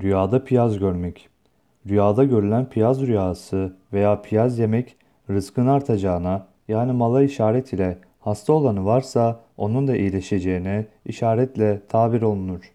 Rüyada piyaz görmek. Rüyada görülen piyaz rüyası veya piyaz yemek rızkın artacağına yani mala işaret ile hasta olanı varsa onun da iyileşeceğine işaretle tabir olunur.